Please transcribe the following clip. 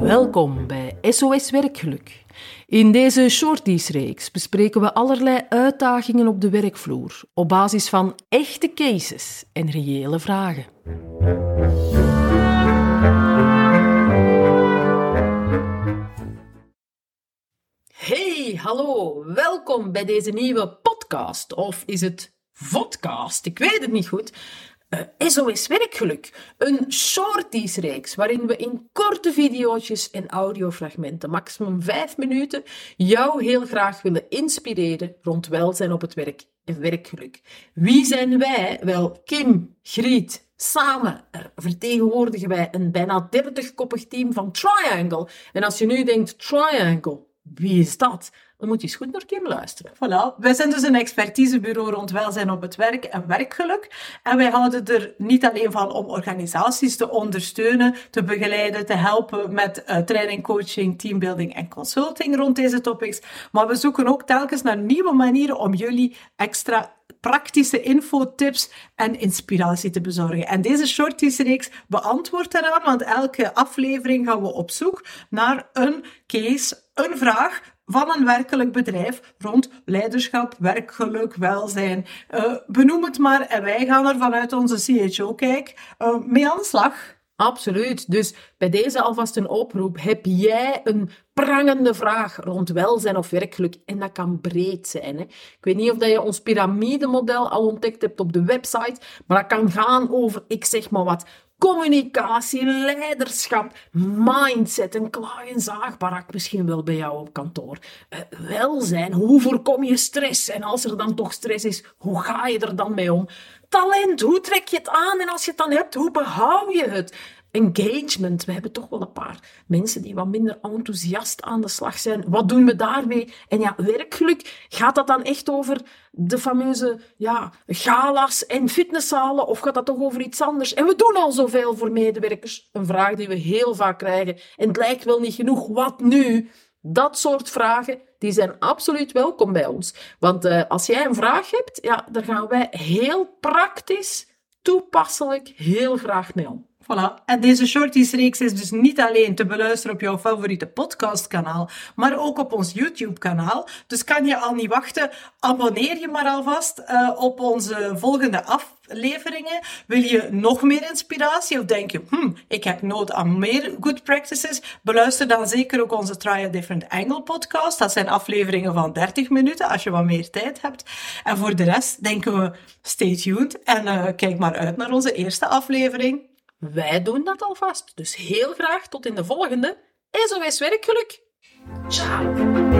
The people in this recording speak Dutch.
Welkom bij SOS Werkgeluk. In deze Shorties-reeks bespreken we allerlei uitdagingen op de werkvloer op basis van echte cases en reële vragen. Hey, hallo, welkom bij deze nieuwe podcast. Of is het vodcast? Ik weet het niet goed. SOS Werkgeluk, een shorties-reeks waarin we in korte video's en audiofragmenten, maximum vijf minuten, jou heel graag willen inspireren rond welzijn op het werk en werkgeluk. Wie zijn wij? Wel, Kim, Griet, Samen vertegenwoordigen wij een bijna 30-koppig team van Triangle. En als je nu denkt, Triangle, wie is dat? Dan moet je eens goed naar Kim luisteren. Voilà. Wij zijn dus een expertisebureau rond welzijn op het werk en werkgeluk. En wij houden er niet alleen van om organisaties te ondersteunen, te begeleiden, te helpen met uh, training, coaching, teambuilding en consulting rond deze topics. Maar we zoeken ook telkens naar nieuwe manieren om jullie extra praktische info, tips en inspiratie te bezorgen. En deze shorties-reeks beantwoordt daaraan, want elke aflevering gaan we op zoek naar een case, een vraag van een werkelijk bedrijf rond leiderschap, werkgeluk, welzijn. Uh, benoem het maar en wij gaan er vanuit onze CHO-kijk uh, mee aan de slag. Absoluut. Dus bij deze alvast een oproep. Heb jij een prangende vraag rond welzijn of werkgeluk? En dat kan breed zijn. Hè? Ik weet niet of dat je ons piramidemodel al ontdekt hebt op de website, maar dat kan gaan over, ik zeg maar wat, communicatie, leiderschap, mindset, een klaar- en zaagbarak misschien wel bij jou op kantoor. Uh, welzijn, hoe voorkom je stress? En als er dan toch stress is, hoe ga je er dan mee om? Talent, hoe trek je het aan? En als je het dan hebt, hoe behoud je het? Engagement. We hebben toch wel een paar mensen die wat minder enthousiast aan de slag zijn. Wat doen we daarmee? En ja, werkgeluk, gaat dat dan echt over de fameuze ja, galas en fitnesszalen of gaat dat toch over iets anders? En we doen al zoveel voor medewerkers. Een vraag die we heel vaak krijgen. En het lijkt wel niet genoeg. Wat nu? Dat soort vragen, die zijn absoluut welkom bij ons. Want uh, als jij een vraag hebt, ja, daar gaan wij heel praktisch, toepasselijk, heel graag mee om. Voilà. En deze Shorties-reeks is dus niet alleen te beluisteren op jouw favoriete podcastkanaal, maar ook op ons YouTube-kanaal. Dus kan je al niet wachten, abonneer je maar alvast uh, op onze volgende afleveringen. Wil je nog meer inspiratie of denk je, hm, ik heb nood aan meer good practices? Beluister dan zeker ook onze Try a Different Angle podcast. Dat zijn afleveringen van 30 minuten, als je wat meer tijd hebt. En voor de rest denken we, stay tuned en uh, kijk maar uit naar onze eerste aflevering. Wij doen dat alvast. Dus heel graag tot in de volgende SOS Werkgeluk. Ciao!